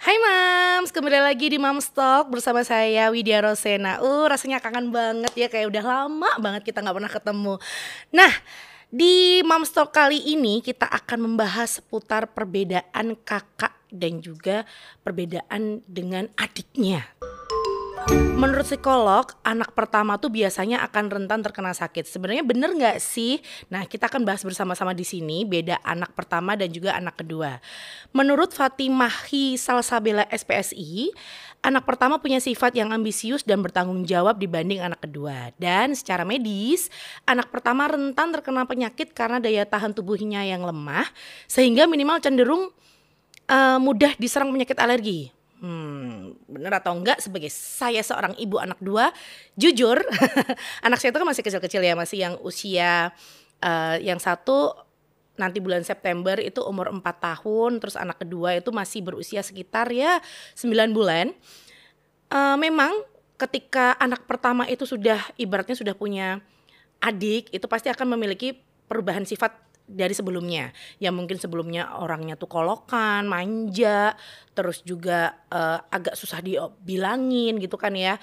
Hai Mams, kembali lagi di Mams Talk bersama saya Widya Rosena. Uh, rasanya kangen banget ya, kayak udah lama banget kita nggak pernah ketemu. Nah, di Mams Talk kali ini kita akan membahas seputar perbedaan kakak dan juga perbedaan dengan adiknya. Menurut psikolog, anak pertama tuh biasanya akan rentan terkena sakit. Sebenarnya bener nggak sih? Nah, kita akan bahas bersama-sama di sini beda anak pertama dan juga anak kedua. Menurut Fatimahi Salsabila SPSI, anak pertama punya sifat yang ambisius dan bertanggung jawab dibanding anak kedua. Dan secara medis, anak pertama rentan terkena penyakit karena daya tahan tubuhnya yang lemah, sehingga minimal cenderung uh, mudah diserang penyakit alergi hmm, bener atau enggak sebagai saya seorang ibu anak dua, jujur anak saya itu kan masih kecil-kecil ya, masih yang usia uh, yang satu nanti bulan September itu umur 4 tahun, terus anak kedua itu masih berusia sekitar ya 9 bulan. Uh, memang ketika anak pertama itu sudah ibaratnya sudah punya adik, itu pasti akan memiliki perubahan sifat dari sebelumnya yang mungkin sebelumnya orangnya tuh kolokan manja terus juga uh, agak susah dibilangin gitu kan ya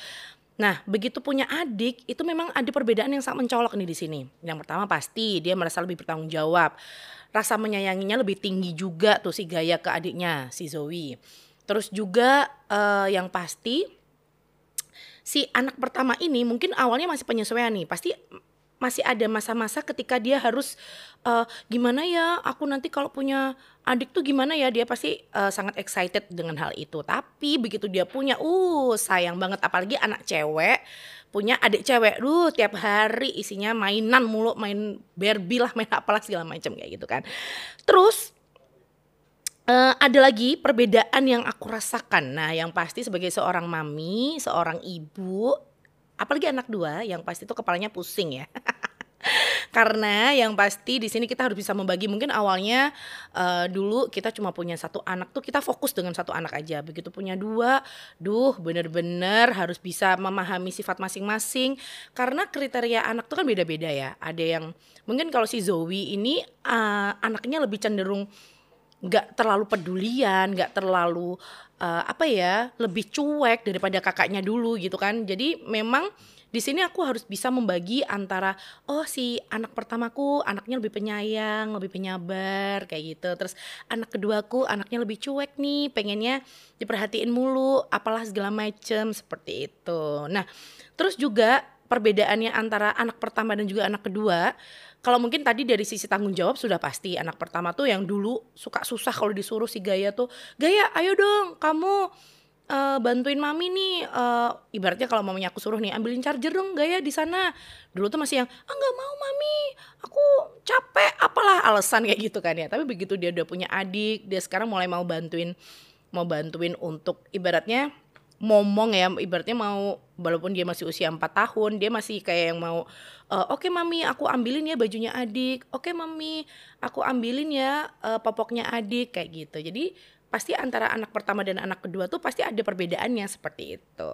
Nah, begitu punya adik, itu memang ada perbedaan yang sangat mencolok nih di sini. Yang pertama pasti dia merasa lebih bertanggung jawab. Rasa menyayanginya lebih tinggi juga tuh si Gaya ke adiknya, si Zoe. Terus juga uh, yang pasti si anak pertama ini mungkin awalnya masih penyesuaian nih. Pasti masih ada masa-masa ketika dia harus uh, gimana ya aku nanti kalau punya adik tuh gimana ya dia pasti uh, sangat excited dengan hal itu. Tapi begitu dia punya uh sayang banget apalagi anak cewek punya adik cewek lu tiap hari isinya mainan mulu main Barbie lah main apalah segala macam kayak gitu kan. Terus uh, ada lagi perbedaan yang aku rasakan. Nah yang pasti sebagai seorang mami seorang ibu apalagi anak dua yang pasti itu kepalanya pusing ya. Karena yang pasti di sini kita harus bisa membagi mungkin awalnya uh, dulu kita cuma punya satu anak tuh kita fokus dengan satu anak aja. Begitu punya dua, duh bener-bener harus bisa memahami sifat masing-masing karena kriteria anak tuh kan beda-beda ya. Ada yang mungkin kalau si Zoe ini uh, anaknya lebih cenderung nggak terlalu pedulian, nggak terlalu uh, apa ya, lebih cuek daripada kakaknya dulu gitu kan. Jadi memang di sini aku harus bisa membagi antara oh si anak pertamaku anaknya lebih penyayang, lebih penyabar kayak gitu. Terus anak keduaku anaknya lebih cuek nih, pengennya diperhatiin mulu, apalah segala macem seperti itu. Nah, terus juga perbedaannya antara anak pertama dan juga anak kedua kalau mungkin tadi dari sisi tanggung jawab sudah pasti. Anak pertama tuh yang dulu suka susah kalau disuruh si Gaya tuh Gaya ayo dong kamu uh, bantuin mami nih. Uh, ibaratnya kalau mamanya aku suruh nih ambilin charger dong Gaya di sana. Dulu tuh masih yang ah nggak mau mami aku capek apalah alasan kayak gitu kan ya. Tapi begitu dia udah punya adik dia sekarang mulai mau bantuin mau bantuin untuk ibaratnya momong ya ibaratnya mau walaupun dia masih usia 4 tahun dia masih kayak yang mau uh, oke okay, mami aku ambilin ya bajunya adik. Oke okay, mami aku ambilin ya uh, popoknya adik kayak gitu. Jadi pasti antara anak pertama dan anak kedua tuh pasti ada perbedaannya seperti itu.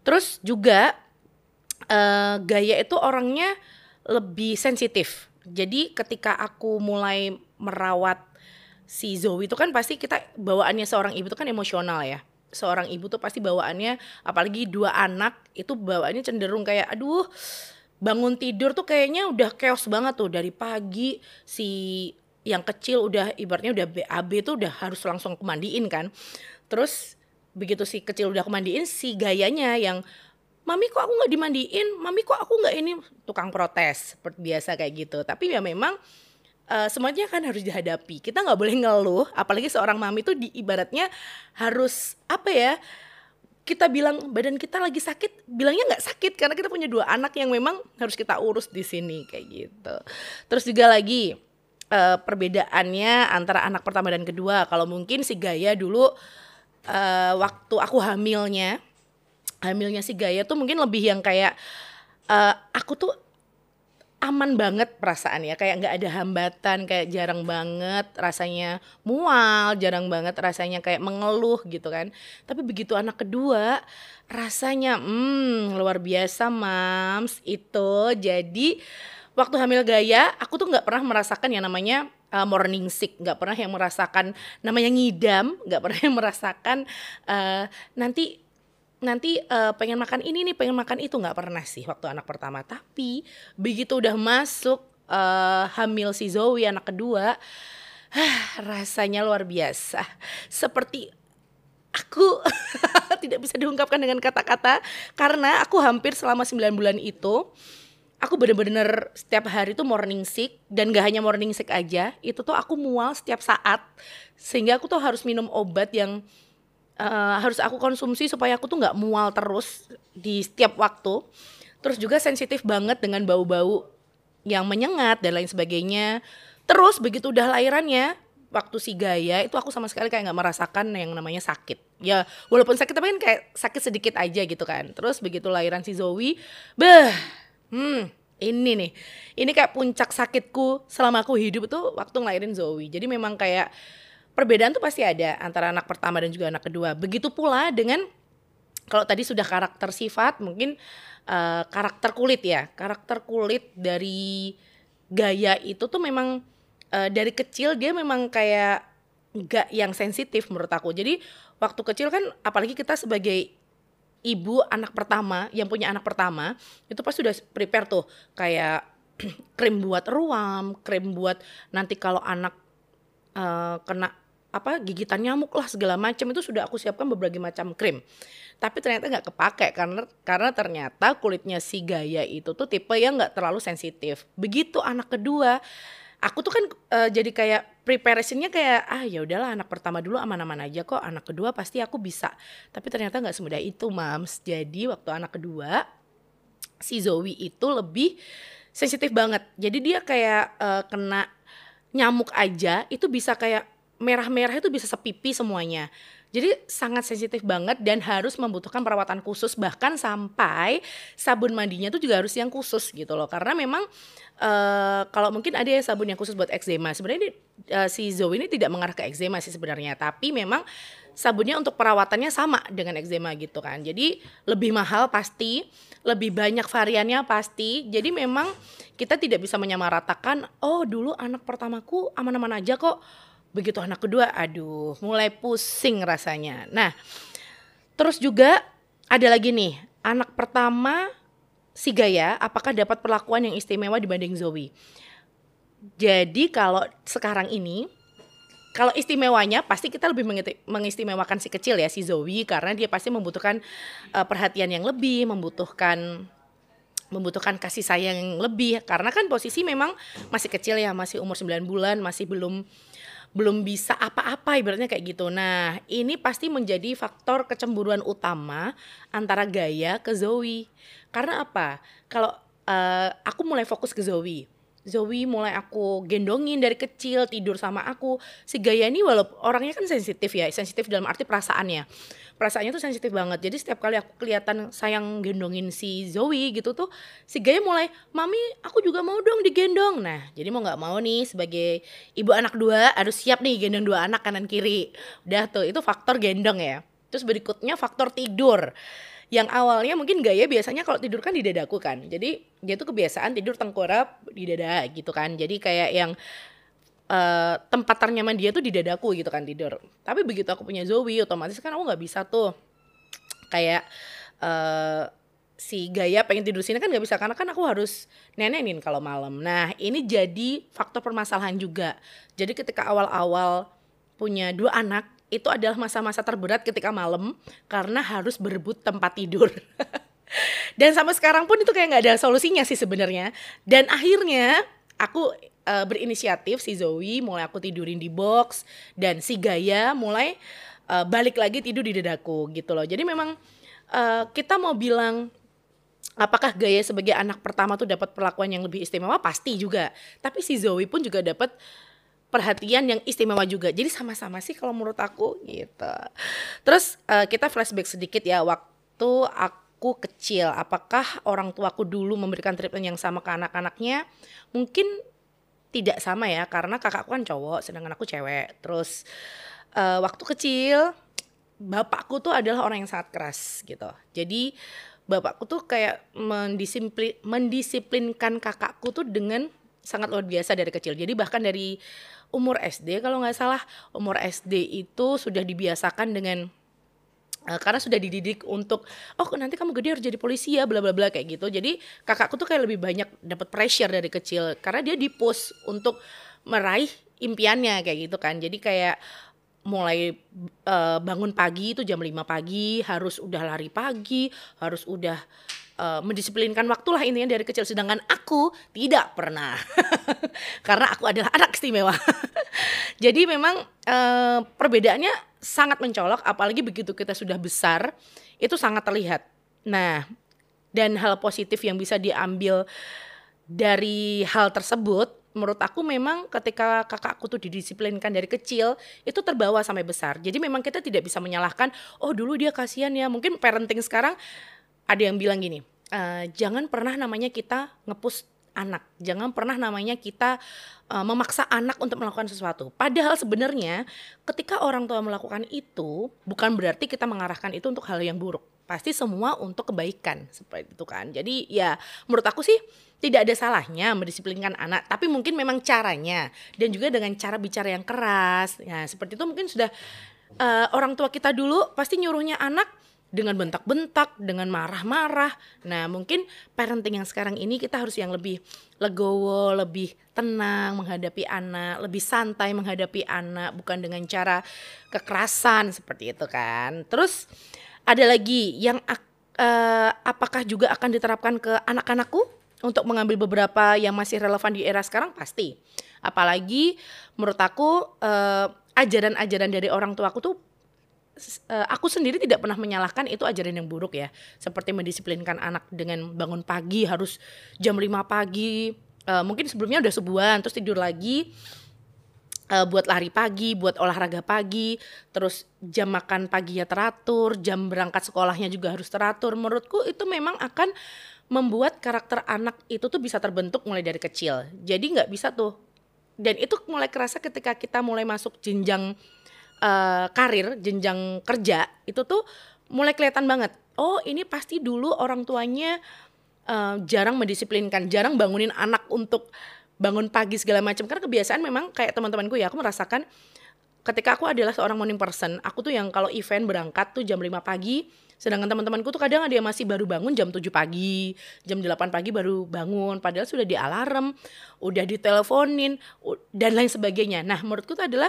Terus juga uh, gaya itu orangnya lebih sensitif. Jadi ketika aku mulai merawat si Zoe itu kan pasti kita bawaannya seorang ibu itu kan emosional ya seorang ibu tuh pasti bawaannya apalagi dua anak itu bawaannya cenderung kayak aduh bangun tidur tuh kayaknya udah chaos banget tuh dari pagi si yang kecil udah ibaratnya udah BAB tuh udah harus langsung kemandiin kan. Terus begitu si kecil udah kemandiin si gayanya yang mami kok aku nggak dimandiin? Mami kok aku nggak ini? Tukang protes seperti biasa kayak gitu. Tapi ya memang uh, semuanya kan harus dihadapi. Kita nggak boleh ngeluh, apalagi seorang mami itu di ibaratnya harus apa ya? Kita bilang badan kita lagi sakit, bilangnya nggak sakit karena kita punya dua anak yang memang harus kita urus di sini kayak gitu. Terus juga lagi uh, perbedaannya antara anak pertama dan kedua. Kalau mungkin si Gaya dulu uh, waktu aku hamilnya, hamilnya si Gaya tuh mungkin lebih yang kayak uh, aku tuh aman banget perasaan ya kayak nggak ada hambatan kayak jarang banget rasanya mual jarang banget rasanya kayak mengeluh gitu kan. Tapi begitu anak kedua rasanya hmm luar biasa mams. Itu jadi waktu hamil gaya aku tuh nggak pernah merasakan yang namanya uh, morning sick, nggak pernah yang merasakan namanya ngidam, nggak pernah yang merasakan uh, nanti nanti uh, pengen makan ini nih, pengen makan itu nggak pernah sih waktu anak pertama. Tapi begitu udah masuk uh, hamil si Zoe anak kedua, rasanya luar biasa. Seperti aku tidak bisa diungkapkan dengan kata-kata karena aku hampir selama 9 bulan itu aku bener-bener setiap hari tuh morning sick dan gak hanya morning sick aja itu tuh aku mual setiap saat sehingga aku tuh harus minum obat yang uh, harus aku konsumsi supaya aku tuh nggak mual terus di setiap waktu. Terus juga sensitif banget dengan bau-bau yang menyengat dan lain sebagainya. Terus begitu udah lahirannya waktu si Gaya itu aku sama sekali kayak nggak merasakan yang namanya sakit. Ya walaupun sakit tapi kan kayak sakit sedikit aja gitu kan. Terus begitu lahiran si Zoe beh hmm ini nih. Ini kayak puncak sakitku selama aku hidup itu waktu ngelahirin Zoe. Jadi memang kayak perbedaan tuh pasti ada antara anak pertama dan juga anak kedua. Begitu pula dengan kalau tadi sudah karakter sifat mungkin uh, karakter kulit ya. Karakter kulit dari gaya itu tuh memang uh, dari kecil dia memang kayak gak yang sensitif menurut aku. Jadi waktu kecil kan apalagi kita sebagai ibu anak pertama yang punya anak pertama itu pasti sudah prepare tuh. Kayak krim buat ruam, krim buat nanti kalau anak uh, kena apa gigitan nyamuk lah segala macam. Itu sudah aku siapkan berbagai macam krim. Tapi ternyata nggak kepake karena karena ternyata kulitnya si Gaya itu tuh tipe yang nggak terlalu sensitif. Begitu anak kedua aku tuh kan uh, jadi kayak preparationnya kayak ah ya udahlah anak pertama dulu aman-aman aja kok. Anak kedua pasti aku bisa. Tapi ternyata nggak semudah itu mams. Jadi waktu anak kedua si Zoe itu lebih sensitif banget. Jadi dia kayak uh, kena nyamuk aja itu bisa kayak merah-merah itu bisa sepipi semuanya jadi sangat sensitif banget dan harus membutuhkan perawatan khusus bahkan sampai sabun mandinya tuh juga harus yang khusus gitu loh. Karena memang uh, kalau mungkin ada ya sabun yang khusus buat eczema. Sebenarnya uh, si Zoe ini tidak mengarah ke eczema sih sebenarnya, tapi memang sabunnya untuk perawatannya sama dengan eczema gitu kan. Jadi lebih mahal pasti, lebih banyak variannya pasti. Jadi memang kita tidak bisa menyamaratakan, oh dulu anak pertamaku aman-aman aja kok begitu anak kedua aduh mulai pusing rasanya. Nah terus juga ada lagi nih anak pertama si Gaya apakah dapat perlakuan yang istimewa dibanding Zoe? Jadi kalau sekarang ini kalau istimewanya pasti kita lebih mengistimewakan si kecil ya si Zoe karena dia pasti membutuhkan uh, perhatian yang lebih, membutuhkan membutuhkan kasih sayang yang lebih. Karena kan posisi memang masih kecil ya, masih umur 9 bulan, masih belum belum bisa apa-apa ibaratnya kayak gitu. Nah, ini pasti menjadi faktor kecemburuan utama antara Gaya ke Zoe. Karena apa? Kalau uh, aku mulai fokus ke Zoe. Zoe mulai aku gendongin dari kecil tidur sama aku. Si Gaya ini walaupun orangnya kan sensitif ya, sensitif dalam arti perasaannya perasaannya tuh sensitif banget. Jadi setiap kali aku kelihatan sayang gendongin si Zoe gitu tuh si Gaya mulai mami aku juga mau dong digendong. Nah jadi mau nggak mau nih sebagai ibu anak dua harus siap nih gendong dua anak kanan kiri. Udah tuh itu faktor gendong ya. Terus berikutnya faktor tidur. Yang awalnya mungkin gaya biasanya kalau tidur kan di dadaku kan. Jadi dia tuh kebiasaan tidur tengkurap di dada gitu kan. Jadi kayak yang uh, tempat ternyaman dia tuh di dadaku gitu kan tidur. Tapi begitu aku punya Zoe, otomatis kan aku nggak bisa tuh kayak uh, si Gaya pengen tidur sini kan nggak bisa karena kan aku harus nenenin kalau malam. Nah ini jadi faktor permasalahan juga. Jadi ketika awal-awal punya dua anak itu adalah masa-masa terberat ketika malam karena harus berebut tempat tidur. Dan sampai sekarang pun itu kayak nggak ada solusinya sih sebenarnya. Dan akhirnya aku uh, berinisiatif si Zoe mulai aku tidurin di box dan si Gaya mulai uh, balik lagi tidur di dadaku gitu loh. Jadi memang uh, kita mau bilang apakah Gaya sebagai anak pertama tuh dapat perlakuan yang lebih istimewa pasti juga. Tapi si Zoe pun juga dapat perhatian yang istimewa juga. Jadi sama-sama sih kalau menurut aku gitu. Terus uh, kita flashback sedikit ya waktu aku kecil. Apakah orang tuaku dulu memberikan treatment yang sama ke anak-anaknya? Mungkin tidak sama ya karena kakakku kan cowok sedangkan aku cewek. Terus uh, waktu kecil bapakku tuh adalah orang yang sangat keras gitu. Jadi bapakku tuh kayak mendisiplin mendisiplinkan kakakku tuh dengan sangat luar biasa dari kecil. Jadi bahkan dari umur SD kalau nggak salah umur SD itu sudah dibiasakan dengan Uh, karena sudah dididik untuk oh nanti kamu gede harus jadi polisi ya bla bla bla kayak gitu. Jadi kakakku tuh kayak lebih banyak dapat pressure dari kecil karena dia di push untuk meraih impiannya kayak gitu kan. Jadi kayak mulai uh, bangun pagi itu jam 5 pagi harus udah lari pagi harus udah uh, mendisiplinkan waktu lah intinya dari kecil sedangkan aku tidak pernah karena aku adalah anak istimewa jadi memang uh, perbedaannya sangat mencolok apalagi begitu kita sudah besar itu sangat terlihat. Nah, dan hal positif yang bisa diambil dari hal tersebut menurut aku memang ketika kakakku tuh didisiplinkan dari kecil itu terbawa sampai besar. Jadi memang kita tidak bisa menyalahkan oh dulu dia kasihan ya. Mungkin parenting sekarang ada yang bilang gini, e, jangan pernah namanya kita ngepus anak. Jangan pernah namanya kita uh, memaksa anak untuk melakukan sesuatu. Padahal sebenarnya ketika orang tua melakukan itu bukan berarti kita mengarahkan itu untuk hal yang buruk. Pasti semua untuk kebaikan seperti itu kan. Jadi ya menurut aku sih tidak ada salahnya mendisiplinkan anak, tapi mungkin memang caranya dan juga dengan cara bicara yang keras. Ya seperti itu mungkin sudah uh, orang tua kita dulu pasti nyuruhnya anak dengan bentak-bentak, dengan marah-marah. Nah, mungkin parenting yang sekarang ini kita harus yang lebih legowo, lebih tenang menghadapi anak, lebih santai menghadapi anak, bukan dengan cara kekerasan seperti itu kan. Terus ada lagi yang uh, apakah juga akan diterapkan ke anak-anakku untuk mengambil beberapa yang masih relevan di era sekarang pasti. Apalagi menurut aku uh, ajaran-ajaran dari orang tua aku tuh uh, aku sendiri tidak pernah menyalahkan itu ajaran yang buruk ya. Seperti mendisiplinkan anak dengan bangun pagi harus jam 5 pagi. Uh, mungkin sebelumnya udah sebulan terus tidur lagi. Uh, buat lari pagi, buat olahraga pagi, terus jam makan pagi ya teratur, jam berangkat sekolahnya juga harus teratur. Menurutku itu memang akan membuat karakter anak itu tuh bisa terbentuk mulai dari kecil. Jadi nggak bisa tuh. Dan itu mulai kerasa ketika kita mulai masuk jenjang uh, karir, jenjang kerja itu tuh mulai kelihatan banget. Oh, ini pasti dulu orang tuanya uh, jarang mendisiplinkan, jarang bangunin anak untuk bangun pagi segala macam. Karena kebiasaan memang kayak teman-temanku ya, aku merasakan ketika aku adalah seorang morning person, aku tuh yang kalau event berangkat tuh jam 5 pagi, sedangkan teman-temanku tuh kadang ada yang masih baru bangun jam 7 pagi, jam 8 pagi baru bangun, padahal sudah di alarm, udah diteleponin dan lain sebagainya. Nah, menurutku itu adalah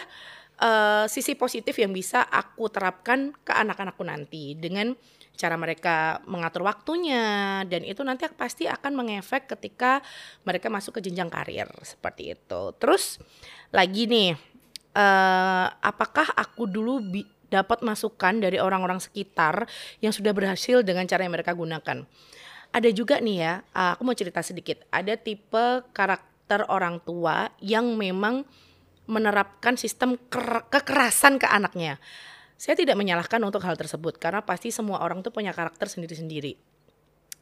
uh, sisi positif yang bisa aku terapkan ke anak-anakku nanti dengan cara mereka mengatur waktunya dan itu nanti pasti akan mengefek ketika mereka masuk ke jenjang karir seperti itu. Terus lagi nih, uh, apakah aku dulu dapat masukan dari orang-orang sekitar yang sudah berhasil dengan cara yang mereka gunakan? Ada juga nih ya, uh, aku mau cerita sedikit. Ada tipe karakter orang tua yang memang menerapkan sistem kekerasan ke anaknya. Saya tidak menyalahkan untuk hal tersebut karena pasti semua orang tuh punya karakter sendiri-sendiri.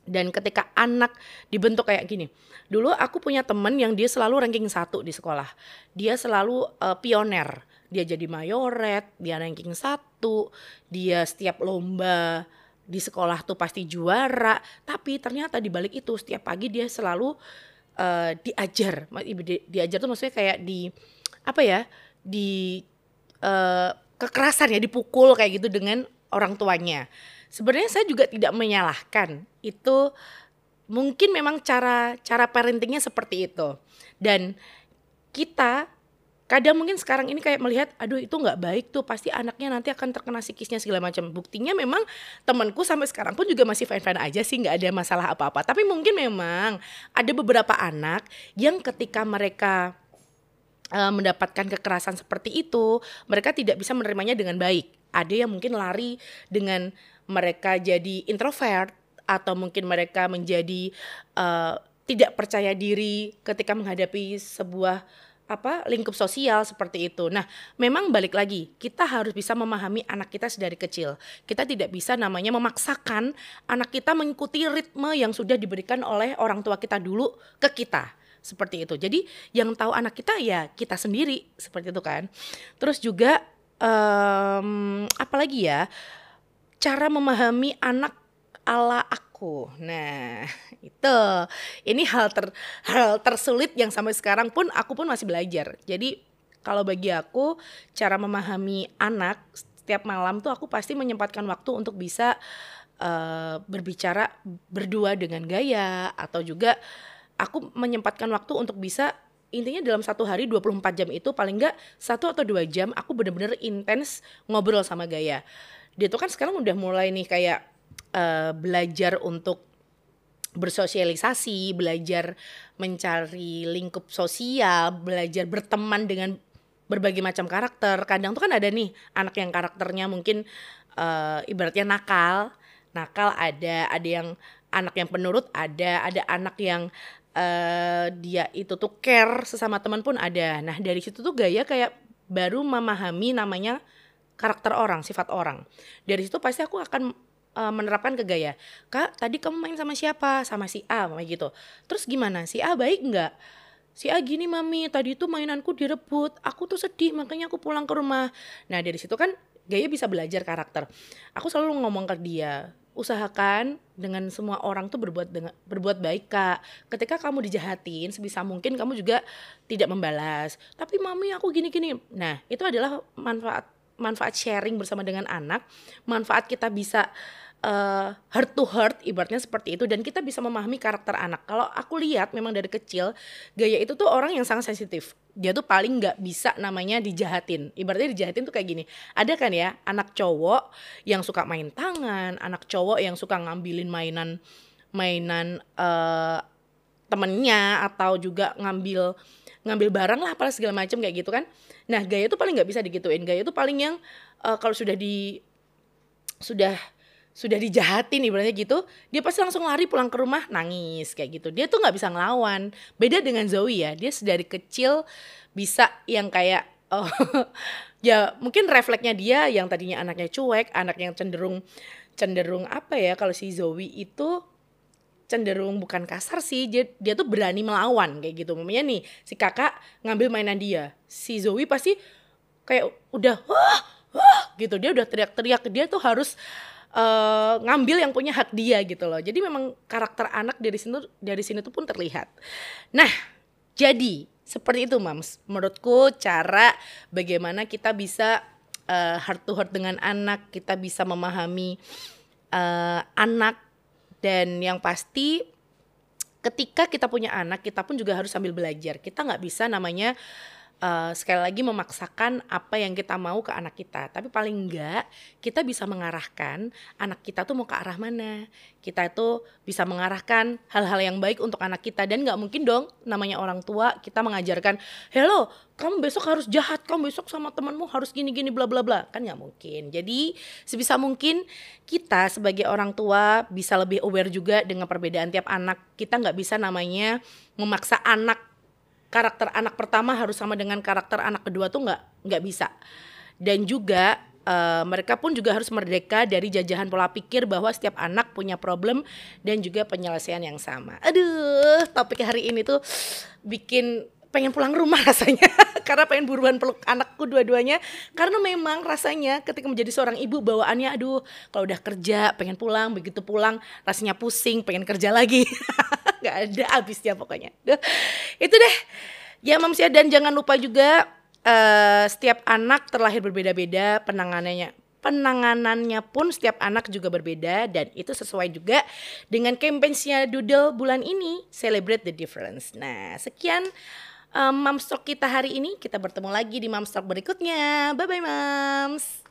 Dan ketika anak dibentuk kayak gini, dulu aku punya temen yang dia selalu ranking satu di sekolah. Dia selalu uh, pioner. Dia jadi mayoret, dia ranking satu, dia setiap lomba di sekolah tuh pasti juara. Tapi ternyata di balik itu setiap pagi dia selalu uh, diajar. Diajar tuh maksudnya kayak di apa ya di uh, kekerasan ya dipukul kayak gitu dengan orang tuanya. Sebenarnya saya juga tidak menyalahkan. Itu mungkin memang cara cara parentingnya seperti itu. Dan kita kadang mungkin sekarang ini kayak melihat aduh itu nggak baik tuh pasti anaknya nanti akan terkena psikisnya segala macam. Buktinya memang temanku sampai sekarang pun juga masih fine fine aja sih nggak ada masalah apa apa tapi mungkin memang ada beberapa anak yang ketika mereka uh, mendapatkan kekerasan seperti itu, mereka tidak bisa menerimanya dengan baik. Ada yang mungkin lari dengan mereka jadi introvert atau mungkin mereka menjadi uh, tidak percaya diri ketika menghadapi sebuah apa lingkup sosial seperti itu. Nah, memang balik lagi, kita harus bisa memahami anak kita sedari kecil. Kita tidak bisa namanya memaksakan anak kita mengikuti ritme yang sudah diberikan oleh orang tua kita dulu ke kita seperti itu. Jadi yang tahu anak kita ya kita sendiri seperti itu kan. Terus juga um, apalagi ya cara memahami anak ala aku. Nah, itu ini hal ter hal tersulit yang sampai sekarang pun aku pun masih belajar. Jadi Kalau bagi aku cara memahami anak setiap malam tuh aku pasti menyempatkan waktu untuk bisa uh, berbicara berdua dengan Gaya atau juga aku menyempatkan waktu untuk bisa intinya dalam satu hari 24 jam itu paling enggak satu atau dua jam aku bener-bener intens ngobrol sama Gaya. Dia tuh kan sekarang udah mulai nih kayak uh, belajar untuk bersosialisasi, belajar mencari lingkup sosial, belajar berteman dengan berbagai macam karakter. Kadang tuh kan ada nih anak yang karakternya mungkin uh, ibaratnya nakal, nakal ada, ada yang anak yang penurut ada, ada anak yang uh, dia itu tuh care sesama teman pun ada. Nah dari situ tuh gaya kayak baru memahami namanya karakter orang, sifat orang. Dari situ pasti aku akan uh, menerapkan ke gaya. Kak, tadi kamu main sama siapa? Sama si A, kayak gitu. Terus gimana? Si A baik nggak? Si A gini mami, tadi itu mainanku direbut. Aku tuh sedih, makanya aku pulang ke rumah. Nah dari situ kan Gaya bisa belajar karakter. Aku selalu ngomong ke dia, usahakan dengan semua orang tuh berbuat dengan berbuat baik kak. Ketika kamu dijahatin sebisa mungkin kamu juga tidak membalas. Tapi mami aku gini gini nah itu adalah manfaat manfaat sharing bersama dengan anak. Manfaat kita bisa uh, heart to heart ibaratnya seperti itu dan kita bisa memahami karakter anak. Kalau aku lihat memang dari kecil Gaya itu tuh orang yang sangat sensitif. Dia tuh paling nggak bisa namanya dijahatin. Ibaratnya dijahatin tuh kayak gini. Ada kan ya anak cowok yang suka main tangan, anak cowok yang suka ngambilin mainan mainan uh, temennya atau juga ngambil ngambil barang lah apa segala macam kayak gitu kan. Nah Gaya tuh paling nggak bisa digituin. Gaya tuh paling yang uh, kalau sudah di sudah sudah dijahatin ibaratnya gitu, dia pasti langsung lari pulang ke rumah nangis kayak gitu. Dia tuh nggak bisa ngelawan. Beda dengan Zoe ya, dia dari kecil bisa yang kayak oh, ya mungkin refleksnya dia yang tadinya anaknya cuek, anak yang cenderung cenderung apa ya kalau si Zoe itu cenderung bukan kasar sih dia dia tuh berani melawan kayak gitu mamanya nih si kakak ngambil mainan dia si Zoe pasti kayak udah wah wah gitu dia udah teriak-teriak dia tuh harus uh, ngambil yang punya hak dia gitu loh. Jadi memang karakter anak dari sini dari sini tuh pun terlihat. Nah, jadi seperti itu Mams. Menurutku cara bagaimana kita bisa uh, heart to heart dengan anak, kita bisa memahami uh, anak dan yang pasti ketika kita punya anak kita pun juga harus sambil belajar. Kita nggak bisa namanya uh, sekali lagi memaksakan apa yang kita mau ke anak kita. Tapi paling enggak kita bisa mengarahkan anak kita tuh mau ke arah mana. Kita itu bisa mengarahkan hal-hal yang baik untuk anak kita dan nggak mungkin dong namanya orang tua kita mengajarkan, "Hello, kamu besok harus jahat, kamu besok sama temanmu harus gini-gini bla bla bla." Kan nggak mungkin. Jadi sebisa mungkin kita sebagai orang tua bisa lebih aware juga dengan perbedaan tiap anak. Kita nggak bisa namanya memaksa anak karakter anak pertama harus sama dengan karakter anak kedua tuh nggak nggak bisa. Dan juga uh, mereka pun juga harus merdeka dari jajahan pola pikir bahwa setiap anak punya problem dan juga penyelesaian yang sama. Aduh, topik hari ini tuh bikin pengen pulang rumah rasanya. Karena pengen buruan peluk anakku dua-duanya. Karena memang rasanya ketika menjadi seorang ibu bawaannya aduh kalau udah kerja pengen pulang begitu pulang rasanya pusing pengen kerja lagi nggak ada habisnya pokoknya Duh, itu deh ya mamsia dan jangan lupa juga uh, setiap anak terlahir berbeda-beda penanganannya penanganannya pun setiap anak juga berbeda dan itu sesuai juga dengan campaign-nya Doodle bulan ini Celebrate the Difference. Nah, sekian um, Mamstok kita hari ini. Kita bertemu lagi di Mamstok berikutnya. Bye bye Mams.